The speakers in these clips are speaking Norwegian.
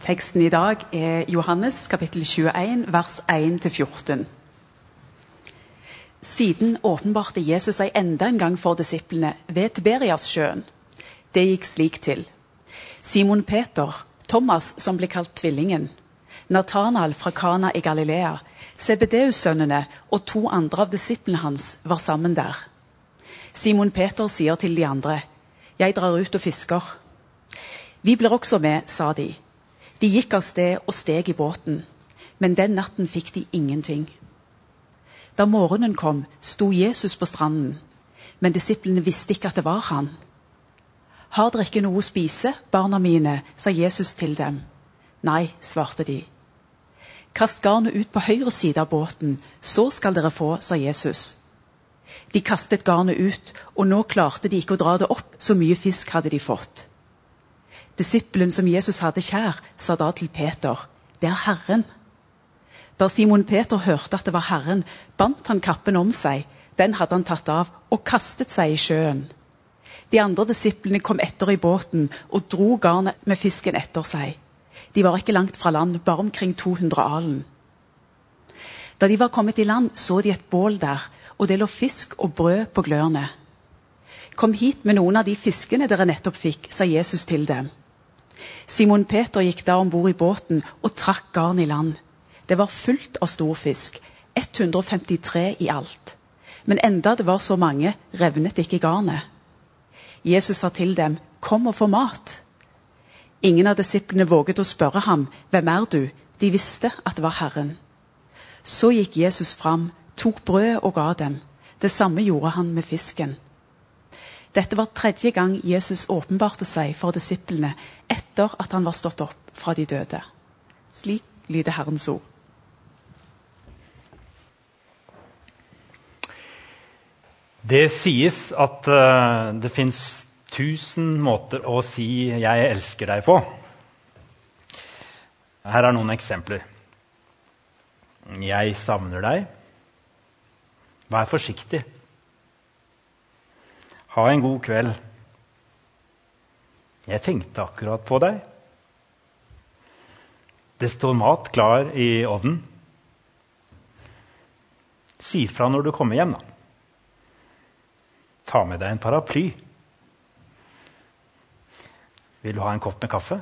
Teksten i dag er Johannes kapittel 21, vers 1-14. Siden åpenbarte Jesus seg enda en gang for disiplene ved Tiberiassjøen. Det gikk slik til. Simon Peter, Thomas som ble kalt Tvillingen, Nathanael fra Kana i Galilea, Sebedeus-sønnene og to andre av disiplene hans var sammen der. Simon Peter sier til de andre, 'Jeg drar ut og fisker.' 'Vi blir også med', sa de. De gikk av sted og steg i båten, men den natten fikk de ingenting. Da morgenen kom, sto Jesus på stranden, men disiplene visste ikke at det var han. Har dere ikke noe å spise, barna mine, sa Jesus til dem. Nei, svarte de. Kast garnet ut på høyre side av båten, så skal dere få, sa Jesus. De kastet garnet ut, og nå klarte de ikke å dra det opp, så mye fisk hadde de fått. Disippelen som Jesus hadde kjær, sa da til Peter, 'Det er Herren.' Da Simon Peter hørte at det var Herren, bandt han kappen om seg. Den hadde han tatt av og kastet seg i sjøen. De andre disiplene kom etter i båten og dro garnet med fisken etter seg. De var ikke langt fra land, bare omkring 200 alen. Da de var kommet i land, så de et bål der, og det lå fisk og brød på glørne. Kom hit med noen av de fiskene dere nettopp fikk, sa Jesus til dem. Simon Peter gikk da om bord i båten og trakk garn i land. Det var fullt av storfisk, 153 i alt. Men enda det var så mange, revnet ikke garnet. Jesus sa til dem, 'Kom og få mat.' Ingen av disiplene våget å spørre ham, 'Hvem er du?' De visste at det var Herren. Så gikk Jesus fram, tok brødet og ga dem. Det samme gjorde han med fisken. Dette var tredje gang Jesus åpenbarte seg for disiplene etter at han var stått opp fra de døde. Slik lyder Herrens ord. Det sies at uh, det fins tusen måter å si 'jeg elsker deg' på. Her er noen eksempler. Jeg savner deg. Vær forsiktig. Ha en god kveld. Jeg tenkte akkurat på deg. Det står mat klar i ovnen. Si fra når du kommer hjem, da. Ta med deg en paraply. Vil du ha en kopp med kaffe?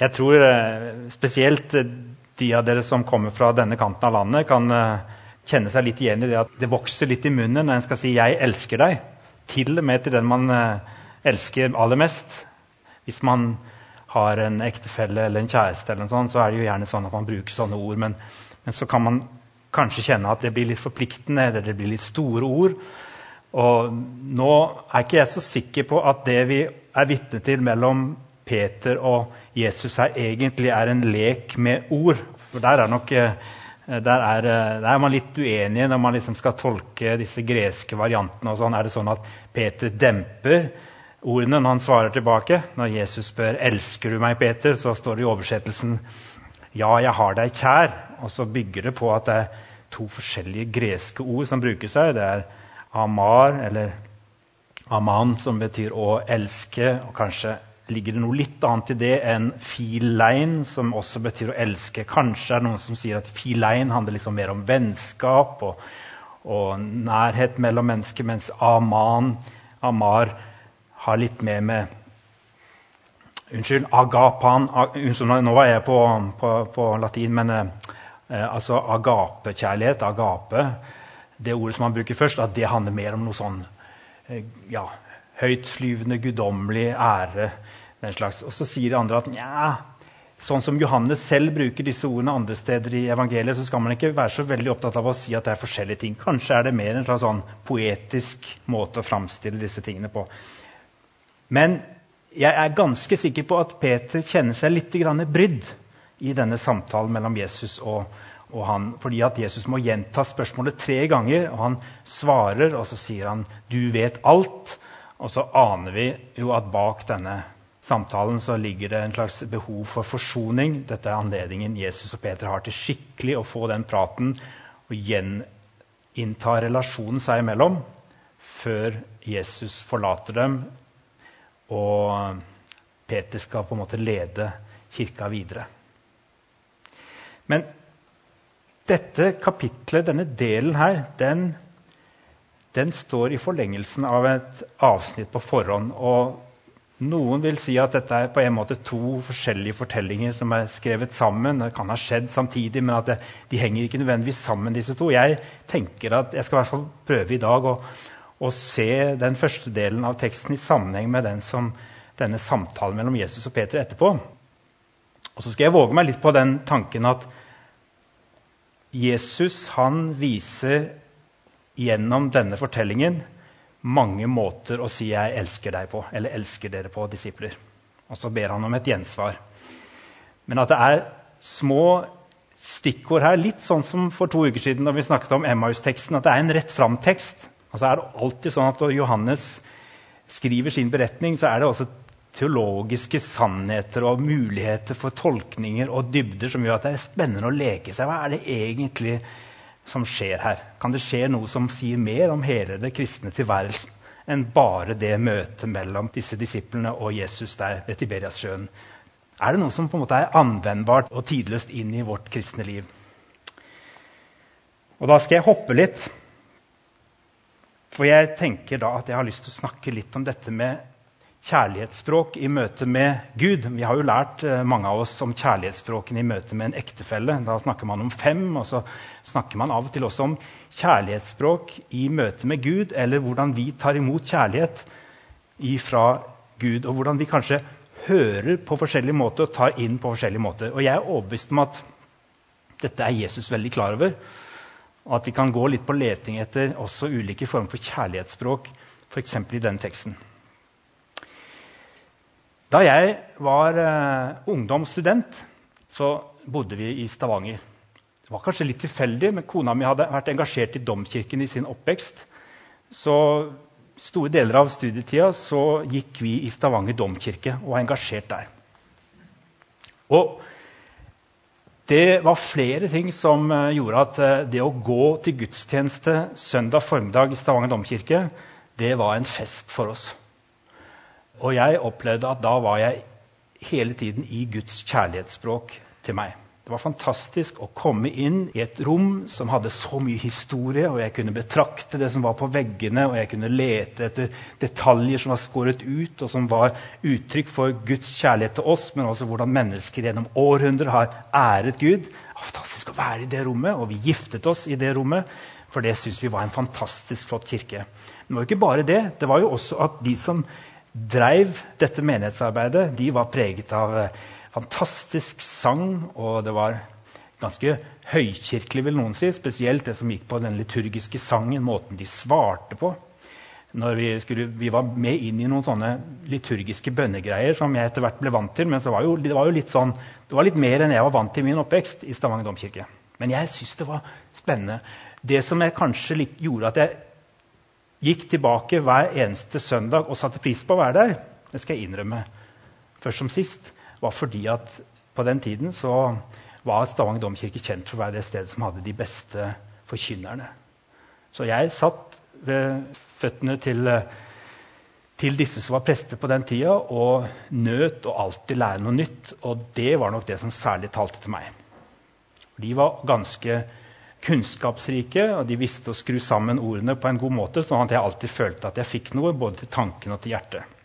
Jeg tror eh, spesielt de av dere som kommer fra denne kanten av landet, kan eh, kjenne seg litt igjen i det at det vokser litt i munnen når en skal si 'jeg elsker deg'. Til og med til den man eh, elsker aller mest. Hvis man har en ektefelle eller en kjæreste, eller sånt, så er det jo gjerne sånn at man bruker sånne ord. Men, men, så kan man kanskje kjenne at det blir litt forpliktende, eller det blir litt store ord. Og nå er ikke jeg så sikker på at det vi er vitne til mellom Peter og Jesus her, egentlig er en lek med ord. For der er nok Eh, der er, eh, der er, man litt uenig når man liksom skal tolke disse greske variantene. og sånn. Er det sånn at Peter demper ordene når han svarer tilbake? Når Jesus spør 'Elsker du meg, Peter?', så står det i oversettelsen 'Ja, jeg har deg kjær'. Og så bygger det på at det er to forskjellige greske ord som brukes her. Det er amar, eller aman, som betyr å elske, og kanskje ligger det noe litt annet i det enn filein, som også betyr å elske. Kanskje er det noen som sier at filein handler liksom mer om vennskap og, og nærhet mellom mennesker, mens aman, amar, har litt mer med Unnskyld, agapan unnskyld, Nå var jeg på, på, på latin, men eh, altså agapekjærlighet, agape Det ordet som man bruker først, at det handler mer om noe sånn eh, ja, høytflyvende, guddommelig ære den slags. Og så sier de andre at nja, sånn som Johannes selv bruker disse ordene andre steder i evangeliet, så skal man ikke være så veldig opptatt av å si at det er forskjellige ting. Kanskje er det mer en slags sånn poetisk måte å framstille disse tingene på. Men jeg er ganske sikker på at Peter kjenner seg litt brydd i denne samtalen mellom Jesus og, og han. Fordi at Jesus må gjenta spørsmålet tre ganger, og han svarer, og så sier han 'du vet alt'. Og så aner vi jo at bak denne samtalen så ligger det en slags behov for forsoning. Dette er anledningen Jesus og Peter har til skikkelig å få den praten og gjeninnta relasjonen seg imellom før Jesus forlater dem og Peter skal på en måte lede kirka videre. Men dette kapitlet, denne delen her, den, den står i forlengelsen av et avsnitt på forhånd. og noen vil si at dette er på en måte to forskjellige fortellinger som er skrevet sammen. Det kan ha skjedd samtidig, men at det, de henger ikke nødvendigvis sammen. disse to. Jeg tenker at jeg skal i hvert fall prøve i dag å, å se den første delen av teksten i sammenheng med den som, denne samtalen mellom Jesus og Peter etterpå. Og så skal jeg våge meg litt på den tanken at Jesus han viser gjennom denne fortellingen mange måter å si 'jeg elsker deg' på, eller 'elsker dere' på, disipler. Og så ber han om et gjensvar. Men at det er små stikkord her, litt sånn som for to uker siden da vi snakket om Emmaus-teksten, at det er en rett fram-tekst. Altså er det alltid sånn at Når Johannes skriver sin beretning, så er det også teologiske sannheter og muligheter for tolkninger og dybder som gjør at det er spennende å leke seg. Hva er det egentlig som skjer her? Kan det skje noe som sier mer om hele det kristne tilværelsen enn bare det møtet mellom disse disiplene og Jesus der ved Tiberiassjøen? Er det noe som på en måte er anvendbart og tidløst inn i vårt kristne liv? Og Da skal jeg hoppe litt. For jeg tenker da at jeg har lyst til å snakke litt om dette med kjærlighetsspråk i møte med Gud. Vi har jo lært eh, mange av oss om kjærlighetsspråkene i møte med en ektefelle. Da snakker man om fem, og så snakker man av og til også om kjærlighetsspråk i møte med Gud, eller hvordan vi tar imot kjærlighet fra Gud, og hvordan vi kanskje hører på forskjellige måter og tar inn på forskjellige måter. Og jeg er overbevist om at dette er Jesus veldig klar over, og at vi kan gå litt på leting etter også ulike former for kjærlighetsspråk, f.eks. i denne teksten. Da jeg var uh, ungdomsstudent, så bodde vi i Stavanger. Det var kanskje litt tilfeldig, men kona mi hadde vært engasjert i domkirken i sin oppvekst. Så store deler av studietida så gikk vi i Stavanger domkirke og var engasjert der. Og det var flere ting som uh, gjorde at uh, det å gå til gudstjeneste søndag formiddag i Stavanger domkirke det var en fest for oss. Og jeg opplevde at da var jeg hele tiden i Guds kjærlighetsspråk til meg. Det var fantastisk å komme inn i et rom som hadde så mye historie, og jeg kunne betrakte det som var på veggene, og jeg kunne lete etter detaljer som var skåret ut, og som var uttrykk for Guds kjærlighet til oss, men også hvordan mennesker gjennom århundrer har æret Gud. Det var fantastisk å være i det rommet, og vi giftet oss i det rommet, for det syntes vi var en fantastisk flott kirke. Men det var jo ikke bare det. Det var jo også at de som dreiv dette menighetsarbeidet, de var preget av eh, fantastisk sang, og det var ganske høykirkelig, vil noen si. Spesielt det som gikk på den liturgiske sangen, måten de svarte på. Vi, skulle, vi var med inn i noen sånne liturgiske bønnegreier som jeg etter hvert ble vant til. Men var jo, det var jo litt sånn, det var litt mer enn jeg var vant til i min oppvekst i Stavanger domkirke. Men jeg syns det var spennende. Det som jeg kanskje gjorde at jeg gikk tilbake hver eneste søndag og satte pris på å være der, det skal jeg innrømme, først som sist, var fordi at på den tiden så var Stavanger domkirke kjent for å være det stedet som hadde de beste forkynnerne. Så jeg satt ved føttene til, til disse som var prester på den tida, og nøt å alltid lære noe nytt. Og det var nok det som særlig talte til meg. De var ganske kunnskapsrike, og de visste å skru sammen ordene på en god måte, sånn at jeg alltid følte at jeg fikk noe både til tanken og til hjertet.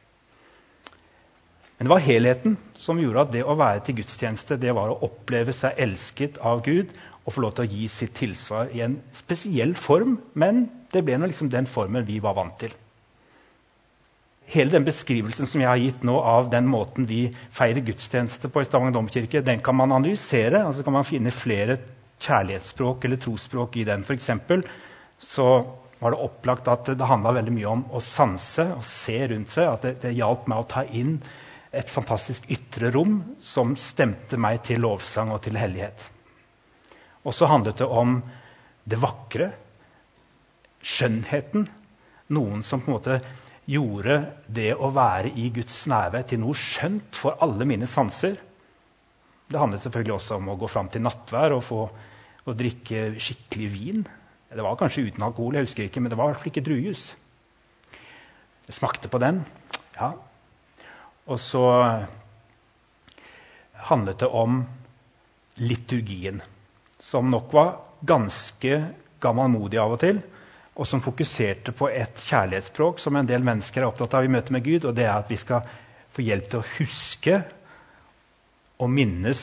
Men det var helheten som gjorde at det å være til gudstjeneste det var å oppleve seg elsket av Gud og få lov til å gi sitt tilsvar i en spesiell form. Men det ble nå liksom den formen vi var vant til. Hele den beskrivelsen som jeg har gitt nå av den måten vi feirer gudstjeneste på i Stavanger domkirke, den kan man analysere. altså kan man finne flere kjærlighetsspråk eller trosspråk i den. For eksempel, så var det opplagt at det handla veldig mye om å sanse og se rundt seg. At det, det hjalp meg å ta inn et fantastisk ytre rom som stemte meg til lovsang og til hellighet. Og så handlet det om det vakre, skjønnheten. Noen som på en måte gjorde det å være i Guds nærvær til noe skjønt for alle mine sanser. Det handlet selvfølgelig også om å gå fram til nattvær og få å drikke skikkelig vin. Det var kanskje uten alkohol, jeg husker ikke, men det var i hvert fall ikke druejus. Jeg smakte på den. Ja. Og så handlet det om liturgien, som nok var ganske gammelmodig av og til, og som fokuserte på et kjærlighetsspråk som en del mennesker er opptatt av i møte med Gud, og det er at vi skal få hjelp til å huske og minnes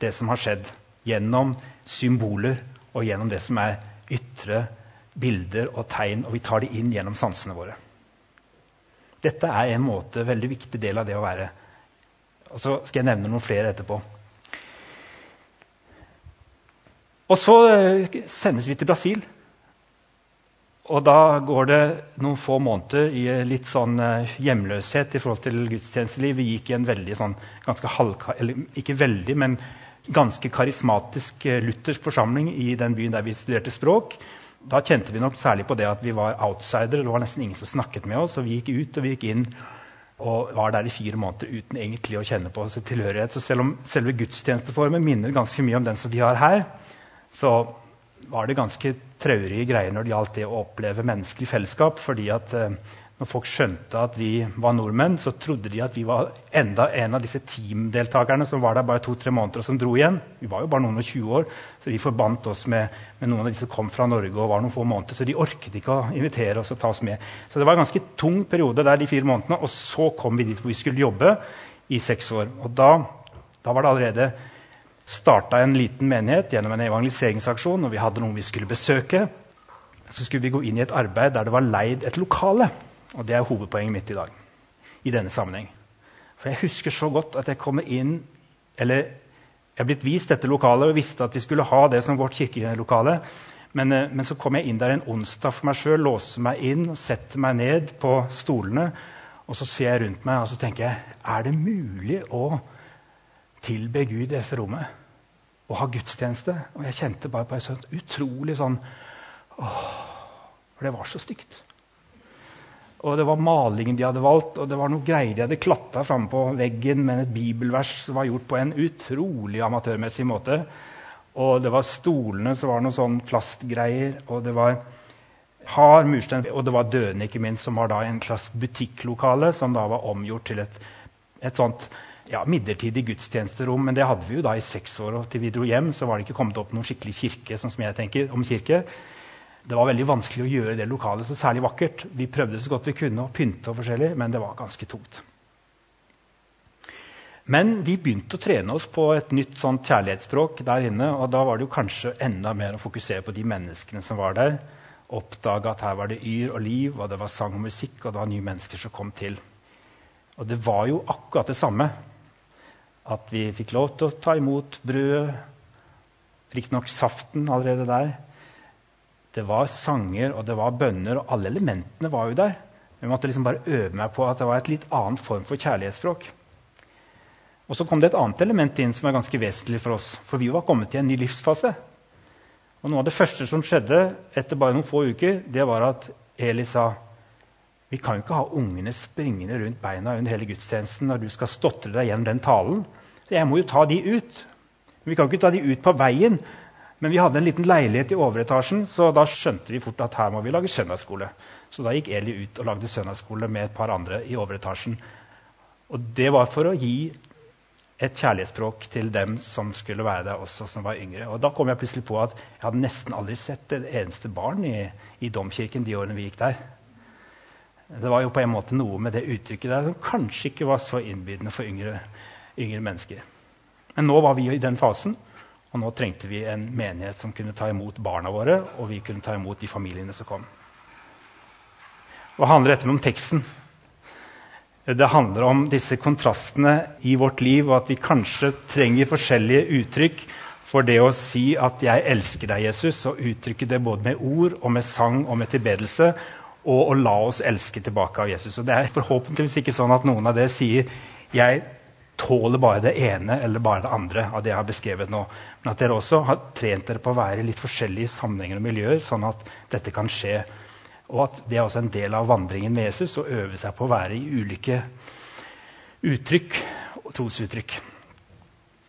det som har skjedd, gjennom symboler og gjennom det som er ytre bilder og tegn, og vi tar det inn gjennom sansene våre. Dette er en måte, veldig viktig del av det å være. Og så skal jeg nevne noen flere etterpå. Og så eh, sendes vi til Brasil. Og da går det noen få måneder i litt sånn eh, hjemløshet i forhold til gudstjenesteliv. Vi gikk i en veldig sånn, ganske halvka, eller ikke veldig, men ganske karismatisk eh, luthersk forsamling i den byen der vi studerte språk. Da kjente vi nok særlig på det at vi var outsidere. Det var nesten ingen som snakket med oss. og Vi gikk ut og vi gikk inn og var der i fire måneder uten egentlig å kjenne på tilhørighet. Så selv om selve gudstjenesteformen minner ganske mye om den som vi har her, så var det ganske traurige greier når det gjaldt det å oppleve menneskelig fellesskap. fordi at eh, når folk skjønte at vi var nordmenn, så trodde de at vi var enda en av disse teamdeltakerne som var der bare to-tre måneder og som dro igjen. Vi var jo bare noen og 20 år, så de forbandt oss med, med, noen av de som kom fra Norge. og var noen få måneder, Så de orket ikke å invitere oss og ta oss med. Så det var en ganske tung periode der de fire månedene. Og så kom vi dit hvor vi skulle jobbe i seks år. Og da, da var det allerede starta en liten menighet gjennom en evangeliseringsaksjon. og vi hadde noen vi skulle besøke. Så skulle vi gå inn i et arbeid der det var leid et lokale. Og det er hovedpoenget mitt i dag. i denne sammenheng. For jeg husker så godt at jeg kommer inn Eller jeg er blitt vist dette lokalet og visste at vi skulle ha det som vårt kirkelokale. Men, eh, men så kom jeg inn der en onsdag for meg sjøl, låser meg inn og setter meg ned på stolene. Og så ser jeg rundt meg og så tenker jeg, er det mulig å tilbe Gud i dette rommet og ha gudstjeneste. Og jeg kjente bare på en sånn utrolig sånn åh, For det var så stygt. Og det var malingen de hadde valgt, og det var noe greier de hadde klatta framme på veggen med et bibelvers som var gjort på en utrolig amatørmessig måte. Og det var stolene som var noe sånn plastgreier, og det var hard murstein, og det var dødene, ikke minst, som var da en slags butikklokale som da var omgjort til et, et sånt ja, midlertidig gudstjenesterom. Men det hadde vi jo da i seks år. Og til vi dro hjem, så var det ikke kommet opp noen skikkelig kirke. sånn som jeg tenker om kirke. Det var veldig vanskelig å gjøre det lokalet så særlig vakkert. Vi prøvde så godt vi kunne å pynte, og forskjellig, men det var ganske tungt. Men vi begynte å trene oss på et nytt sånt kjærlighetsspråk der inne. Og da var det jo kanskje enda mer å fokusere på de menneskene som var der. Oppdage at her var det yr og liv, og det var sang og musikk, og det var nye mennesker som kom til. Og det var jo akkurat det samme at vi fikk lov til å ta imot brødet. Riktignok saften allerede der. Det var sanger og det var bønner, og alle elementene var jo der. Jeg måtte liksom bare øve meg på at det var et litt annen form for kjærlighetsspråk. Og så kom det et annet element inn som er ganske vesentlig for oss. For vi var kommet til en ny livsfase. Og Noe av det første som skjedde etter bare noen få uker, det var at Eli sa vi kan ikke ha ungene springende rundt beina under hele gudstjenesten når du skal stotre deg gjennom den talen. Så jeg må jo ta de ut. Vi kan ikke ta de ut på veien. Men vi hadde en liten leilighet i overetasjen, så da skjønte vi fort at her må vi lage søndagsskole. Så da gikk Eli ut og lagde søndagsskole med et par andre i overetasjen. Og det var for å gi et kjærlighetsspråk til dem som skulle være der også, som var yngre. Og da kom jeg plutselig på at jeg hadde nesten aldri sett et eneste barn i, i domkirken de årene vi gikk der. Det var jo på en måte noe med det uttrykket der som kanskje ikke var så innbydende for yngre, yngre mennesker. Men nå var vi i den fasen, og nå trengte vi en menighet som kunne ta imot barna våre, og vi kunne ta imot de familiene som kom. Hva handler dette om teksten? Det handler om disse kontrastene i vårt liv, og at vi kanskje trenger forskjellige uttrykk for det å si at 'jeg elsker deg, Jesus', og uttrykke det både med ord og med sang og med tilbedelse, og å la oss elske tilbake av Jesus. Og Det er forhåpentligvis ikke sånn at noen av dere sier jeg tåler bare det ene eller bare det andre. av det jeg har beskrevet nå. Men at dere også har trent dere på å være i litt forskjellige sammenhenger og miljøer, sånn at dette kan skje. Og at det er også en del av vandringen med Jesus å øve seg på å være i ulike uttrykk og trosuttrykk.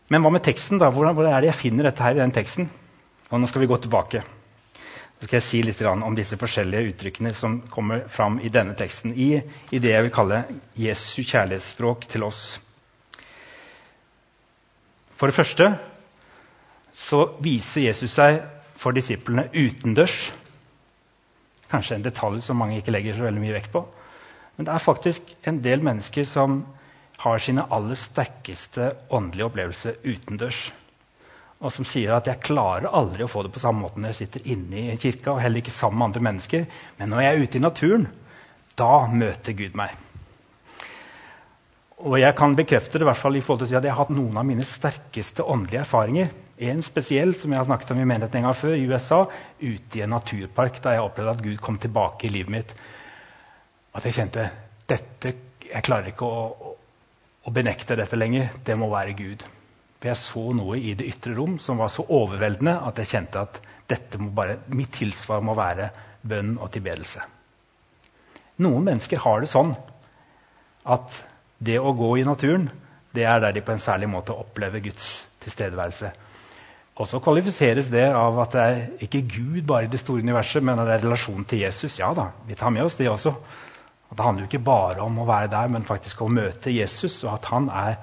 Men hva med teksten? da? Hvordan, hvordan er det jeg finner dette her i den teksten? Og nå skal vi gå tilbake. Så skal jeg si litt om disse forskjellige uttrykkene som kommer fram i denne teksten. I, i det jeg vil kalle Jesu kjærlighetsspråk til oss. For det første så viser Jesus seg for disiplene utendørs. Kanskje en detalj som mange ikke legger så veldig mye vekt på. Men det er faktisk en del mennesker som har sine aller sterkeste åndelige opplevelser utendørs og som sier at 'jeg klarer aldri å få det på samme måte når jeg sitter inne i kirka' og heller ikke sammen med andre mennesker, men når jeg er ute i naturen, da møter Gud meg. Og jeg kan bekrefte det i hvert fall i forhold til å si at jeg har hatt noen av mine sterkeste åndelige erfaringer. En spesiell som jeg har snakket om i menigheten en gang før, i USA, ute i en naturpark, da jeg opplevde at Gud kom tilbake i livet mitt. At jeg kjente dette, jeg klarer ikke å, å, benekte dette lenger. Det må være Gud. For jeg så noe i det ytre rom som var så overveldende at jeg kjente at dette må bare, mitt tilsvar må være bønn og tilbedelse. Noen mennesker har det sånn at det å gå i naturen det er der de på en særlig måte opplever Guds tilstedeværelse. Og så kvalifiseres det av at det er ikke Gud bare i det store universet, men at det er relasjonen til Jesus. Ja da, vi tar med oss det også. At det handler jo ikke bare om å være der, men faktisk å møte Jesus, og at han er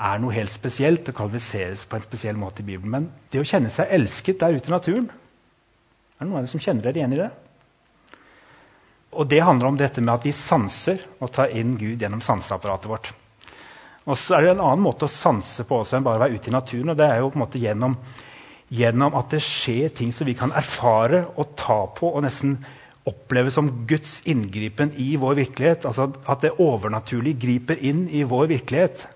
er noe helt spesielt og kvalifiseres på en spesiell måte i Bibelen. Men det å kjenne seg elsket der ute i naturen Er det noen av dere som kjenner dere igjen i det? Og Det handler om dette med at vi sanser og tar inn Gud gjennom sanseapparatet vårt. Og så er det en annen måte å sanse på også enn bare å være ute i naturen. og det er jo på en måte gjennom, gjennom at det skjer ting som vi kan erfare og ta på og nesten oppleve som Guds inngripen i vår virkelighet. Altså At det overnaturlige griper inn i vår virkelighet.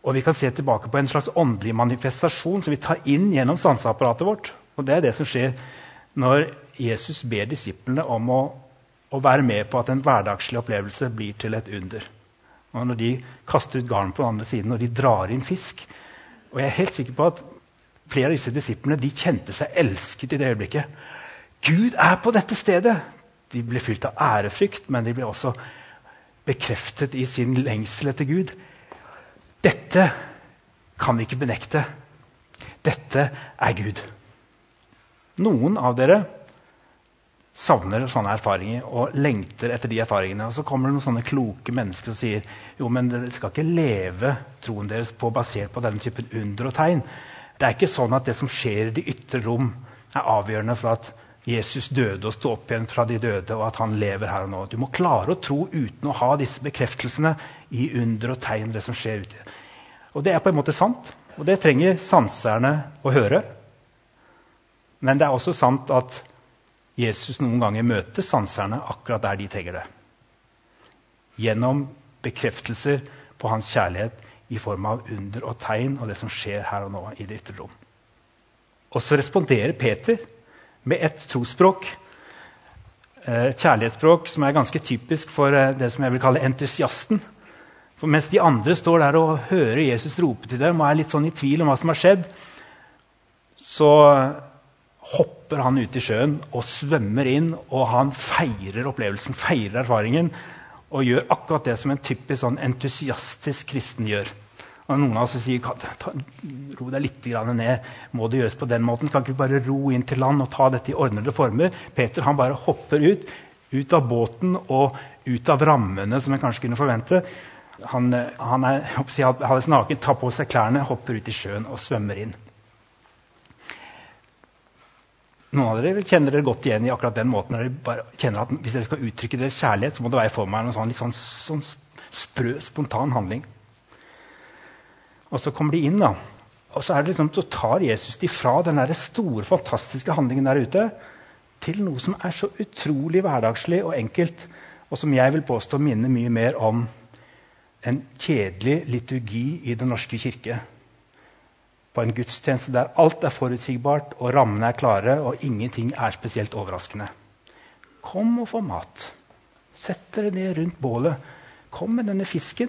Og vi kan se tilbake på en slags åndelig manifestasjon som vi tar inn gjennom sanseapparatet vårt. Og Det er det som skjer når Jesus ber disiplene om å, å, være med på at en hverdagslig opplevelse blir til et under. Og Når de kaster ut garn på den andre siden og de drar inn fisk Og jeg er helt sikker på at flere av disse disiplene de kjente seg elsket i det øyeblikket. Gud er på dette stedet! De ble fylt av ærefrykt, men de ble også bekreftet i sin lengsel etter Gud. Dette kan vi ikke benekte. Dette er Gud. Noen av dere savner sånne erfaringer og lengter etter de erfaringene. Og så kommer det noen sånne kloke mennesker og sier jo, men dere skal ikke leve troen deres på basert på denne typen under og tegn. Det er ikke sånn at det som skjer i de ytre rom, er avgjørende for at Jesus døde og sto opp igjen fra de døde, og at han lever her og nå. Du må klare å tro uten å ha disse bekreftelsene i under og tegn. det som skjer ute. Og det er på en måte sant, og det trenger sanserne å høre. Men det er også sant at Jesus noen ganger møter sanserne akkurat der de trenger det. Gjennom bekreftelser på hans kjærlighet i form av under og tegn og det som skjer her og nå i det ytre rom. Og så responderer Peter med et trosspråk. Et kjærlighetsspråk som er ganske typisk for eh, det som jeg vil kalle entusiasten. For mens de andre står der og hører Jesus rope til dem og er litt sånn i tvil om hva som har skjedd, så hopper han ut i sjøen og svømmer inn, og han feirer opplevelsen, feirer erfaringen, og gjør akkurat det som en typisk sånn entusiastisk kristen gjør. Og noen av oss sier ta, ro deg litt ned. Må det gjøres på den måten? Kan ikke vi bare ro inn til land og ta dette i ordnede former? Peter han bare hopper ut, ut av båten og ut av rammene som en kanskje kunne forvente. Han, han er halvveis naken, tar på seg klærne, hopper ut i sjøen og svømmer inn. Noen av dere kjenner dere godt igjen i akkurat den måten. dere bare kjenner at Hvis dere skal uttrykke deres kjærlighet, så må det være for meg en sånn, sånn, sånn sprø, spontan handling. Og så kommer de inn, da. Og så, liksom, så tar Jesus de fra den store, fantastiske handlingen der ute til noe som er så utrolig hverdagslig og enkelt, og som jeg vil påstå minner mye mer om en kjedelig liturgi i Den norske kirke. På en gudstjeneste der alt er forutsigbart, og rammene er klare, og ingenting er spesielt overraskende. Kom og få mat. Sett dere ned rundt bålet. Kom med denne fisken.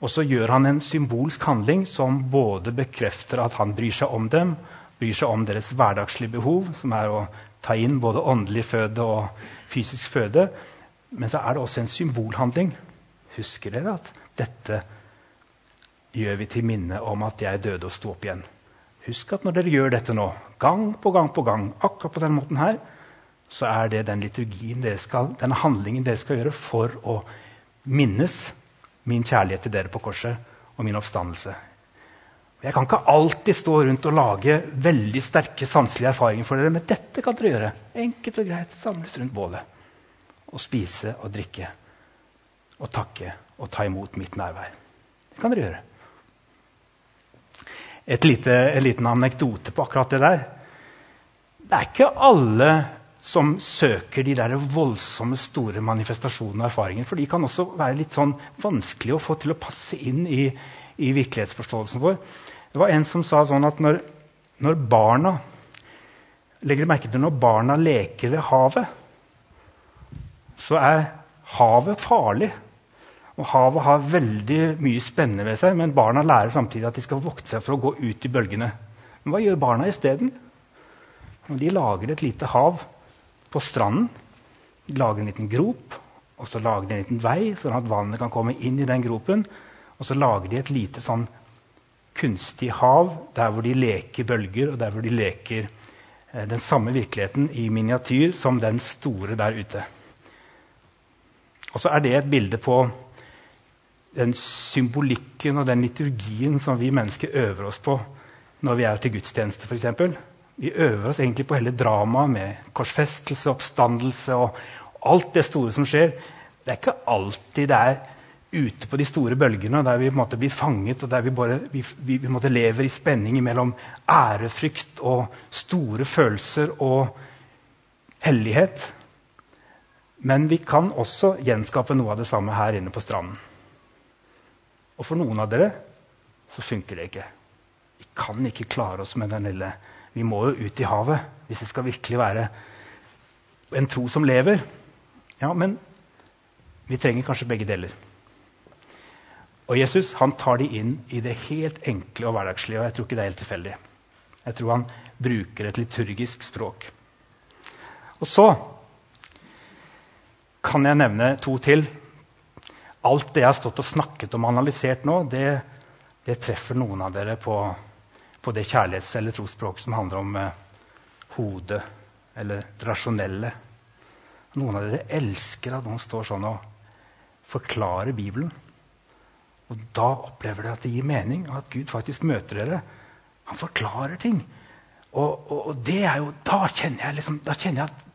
Og så gjør han en symbolsk handling som både bekrefter at han bryr seg om dem, bryr seg om deres hverdagslige behov, som er å ta inn både åndelig føde og fysisk føde. Men så er det også en symbolhandling. Husker dere at dette gjør vi til minne om at jeg døde og sto opp igjen? Husk at når dere gjør dette nå, gang på gang på gang, akkurat på denne måten her, så er det den liturgien dere skal, den handlingen dere skal gjøre for å minnes min kjærlighet til dere på korset og min oppstandelse. Jeg kan ikke alltid stå rundt og lage veldig sterke sanselige erfaringer for dere, men dette kan dere gjøre. Enkelt og greit. Samles rundt bålet. Og spise og drikke. Og takke og ta imot mitt nærvær. Det kan dere gjøre. Lite, en liten anekdote på akkurat det der. Det er ikke alle som søker de der voldsomme, store manifestasjonene og erfaringene. For de kan også være litt sånn vanskelig å få til å passe inn i, i virkelighetsforståelsen vår. Det var en som sa sånn at når, når barna Legger merke til når barna leker ved havet, så er havet farlig. Og havet har veldig mye spennende ved seg, men barna lærer samtidig at de skal vokte seg for å gå ut i bølgene. Men hva gjør barna isteden? De lager et lite hav på stranden. De lager en liten grop, og så lager de en liten vei, sånn at vannet kan komme inn i den gropen. Og så lager de et lite sånn kunstig hav der hvor de leker bølger, og der hvor de leker eh, den samme virkeligheten i miniatyr som den store der ute. Og så er det et bilde på den symbolikken og den liturgien som vi mennesker øver oss på når vi er til gudstjeneste, f.eks. Vi øver oss egentlig på hele dramaet med korsfestelse, oppstandelse og alt det store som skjer. Det er ikke alltid det er ute på de store bølgene der vi på en måte blir fanget, og der vi, bare, vi, vi, vi lever i spenning mellom ærefrykt og store følelser og hellighet. Men vi kan også gjenskape noe av det samme her inne på stranden. Og for noen av dere så funker det ikke. Vi kan ikke klare oss med den lille Vi må jo ut i havet hvis det skal virkelig være en tro som lever. Ja, men vi trenger kanskje begge deler. Og Jesus han tar de inn i det helt enkle og hverdagslige. og jeg tror ikke det er helt tilfeldig. Jeg tror han bruker et liturgisk språk. Og så kan jeg nevne to til alt det jeg har stått og snakket om og analysert nå, det, det treffer noen av dere på, på det kjærlighets- eller trosspråket som handler om eh, hodet eller det rasjonelle. Noen av dere elsker at noen står sånn og forklarer Bibelen. Og da opplever dere at det gir mening, og at Gud faktisk møter dere. Han forklarer ting. Og, og, og det er jo, da kjenner jeg, liksom, da kjenner jeg at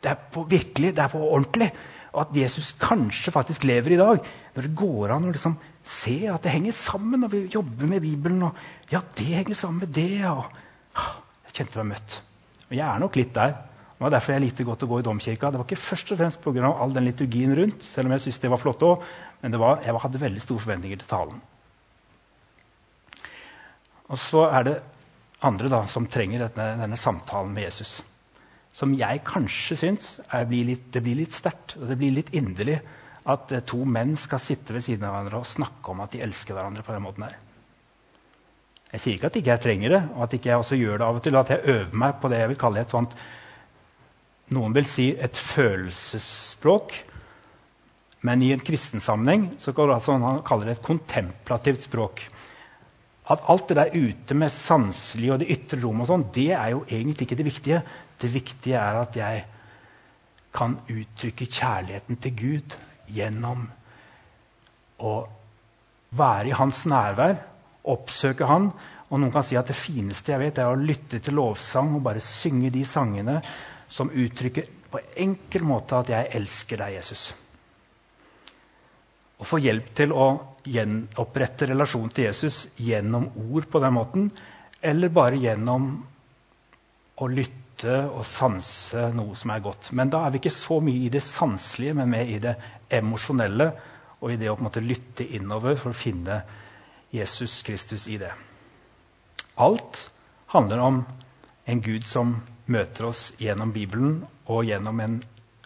det er på virkelig, det er på ordentlig og at Jesus kanskje faktisk lever i dag. Når det går an å liksom se at det henger sammen når vi jobber med Bibelen. Og, ja, det henger sammen med det. Og, jeg kjente meg møtt. Og jeg er nok litt der. Det var derfor jeg likte godt å gå i domkirka. Det var ikke først og fremst pga. all den liturgien rundt, selv om jeg syntes det var flott òg, men var, jeg hadde veldig store forventninger til talen. Og så er det andre da, som trenger denne, denne samtalen med Jesus som jeg kanskje syns blir det blir litt sterkt og det blir litt inderlig at eh, to menn skal sitte ved siden av hverandre og snakke om at de elsker hverandre. på den måten her. Jeg sier ikke at ikke jeg trenger det, og at ikke jeg også gjør det av og til. At jeg øver meg på det jeg vil kalle et sånt Noen vil si et følelsesspråk. Men i en kristen sammenheng så kan man kalle det et kontemplativt språk. At alt det der ute med sanselig og det ytre rom og sånn, det er jo egentlig ikke det viktige. Det viktige er at jeg kan uttrykke kjærligheten til Gud gjennom å være i hans nærvær, oppsøke han. Og noen kan si at det fineste jeg vet, er å lytte til lovsang og bare synge de sangene som uttrykker på enkel måte at jeg elsker deg, Jesus. Å få hjelp til å gjenopprette relasjonen til Jesus gjennom ord på den måten, eller bare gjennom å lytte og sanse noe som er godt. Men da er vi ikke så mye i det sanselige, men mer i det emosjonelle og i det å på en måte lytte innover for å finne Jesus Kristus i det. Alt handler om en Gud som møter oss gjennom Bibelen og gjennom en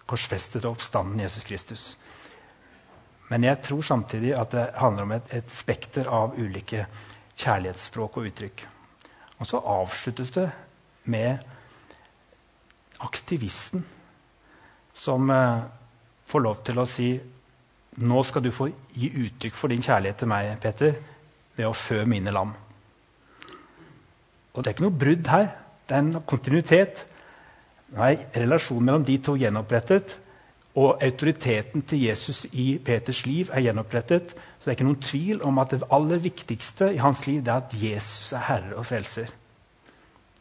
korsfestet og oppstanden Jesus Kristus. Men jeg tror samtidig at det handler om et, et spekter av ulike kjærlighetsspråk og uttrykk. Og så avsluttes det med aktivisten som eh, får lov til å si nå skal du få gi uttrykk for din kjærlighet til meg, Peter, ved å fø mine lam. Og Det er ikke noe brudd her. Det er en kontinuitet. Nå er relasjonen mellom de to gjenopprettet, og autoriteten til Jesus i Peters liv er gjenopprettet. Så det er ikke noen tvil om at det aller viktigste i hans liv er at Jesus er herre og frelser.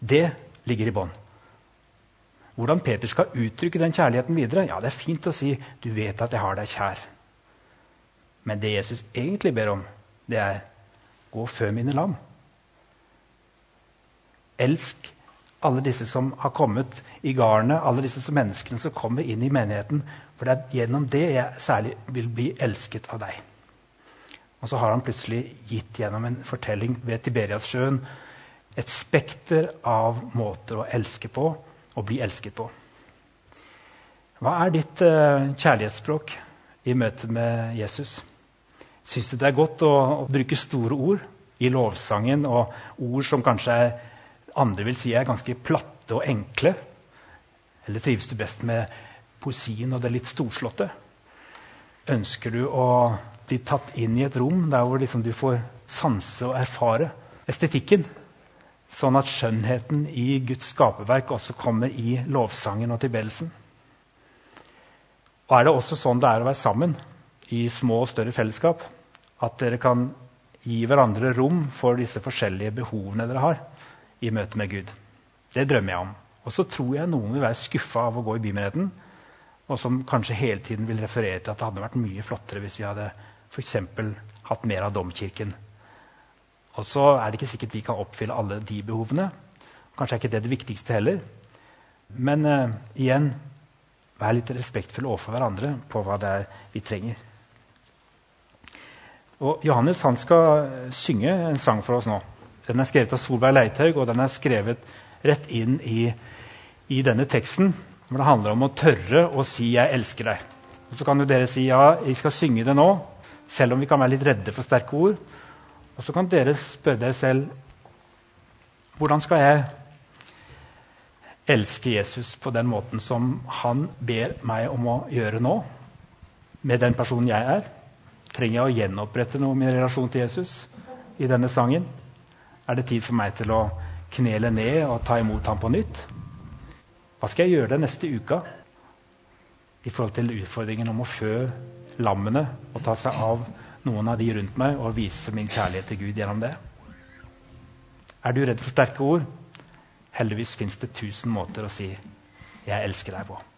Det ligger i bånn. Hvordan Peter skal uttrykke den kjærligheten videre, ja, det er fint å si 'du vet at jeg har deg kjær'. Men det Jesus egentlig ber om, det er 'gå før mine lam'. Elsk alle disse som har kommet i garnet, alle disse menneskene som kommer inn i menigheten. For det er gjennom det jeg særlig vil bli elsket av deg. Og så har han plutselig gitt gjennom en fortelling ved Tiberiassjøen et spekter av måter å elske på og bli elsket på. Hva er ditt uh, kjærlighetsspråk i møte med Jesus? Syns du det er godt å, å bruke store ord i lovsangen, og ord som kanskje er andre vil si er ganske platte og enkle? Eller trives du best med poesien og det litt storslåtte? Ønsker du å bli tatt inn i et rom der hvor liksom du får sanse og erfare estetikken? Sånn at skjønnheten i Guds skaperverk også kommer i lovsangen og tilbedelsen? Og er det også sånn det er å være sammen i små og større fellesskap? At dere kan gi hverandre rom for disse forskjellige behovene dere har? I møte med Gud. Det drømmer jeg om. Og så tror jeg noen vil være skuffa av å gå i bymenigheten, og som kanskje hele tiden vil referere til at det hadde vært mye flottere hvis vi hadde for hatt mer av domkirken. Og så er det ikke sikkert vi kan oppfylle alle de behovene. Kanskje er ikke det det viktigste heller. Men uh, igjen vær litt respektfulle overfor hverandre på hva det er vi trenger. Og Johannes han skal synge en sang for oss nå. Den er skrevet av Solveig Leithaug, og den er skrevet rett inn i, i, denne teksten. Hvor det handler om å tørre å si 'jeg elsker deg'. Og Så kan jo dere si ja, jeg skal synge det nå, selv om vi kan være litt redde for sterke ord. Og så kan dere spørre dere selv hvordan skal jeg elske Jesus på den måten som han ber meg om å gjøre nå, med den personen jeg er? Trenger jeg å gjenopprette noe i min relasjon til Jesus i denne sangen? Er det tid for meg til å knele ned og ta imot ham på nytt? Hva skal jeg gjøre den neste uka i forhold til utfordringen om å fø lammene og ta seg av noen av de rundt meg og vise min kjærlighet til Gud gjennom det? Er du redd for sterke ord? Heldigvis fins det tusen måter å si 'jeg elsker deg' på.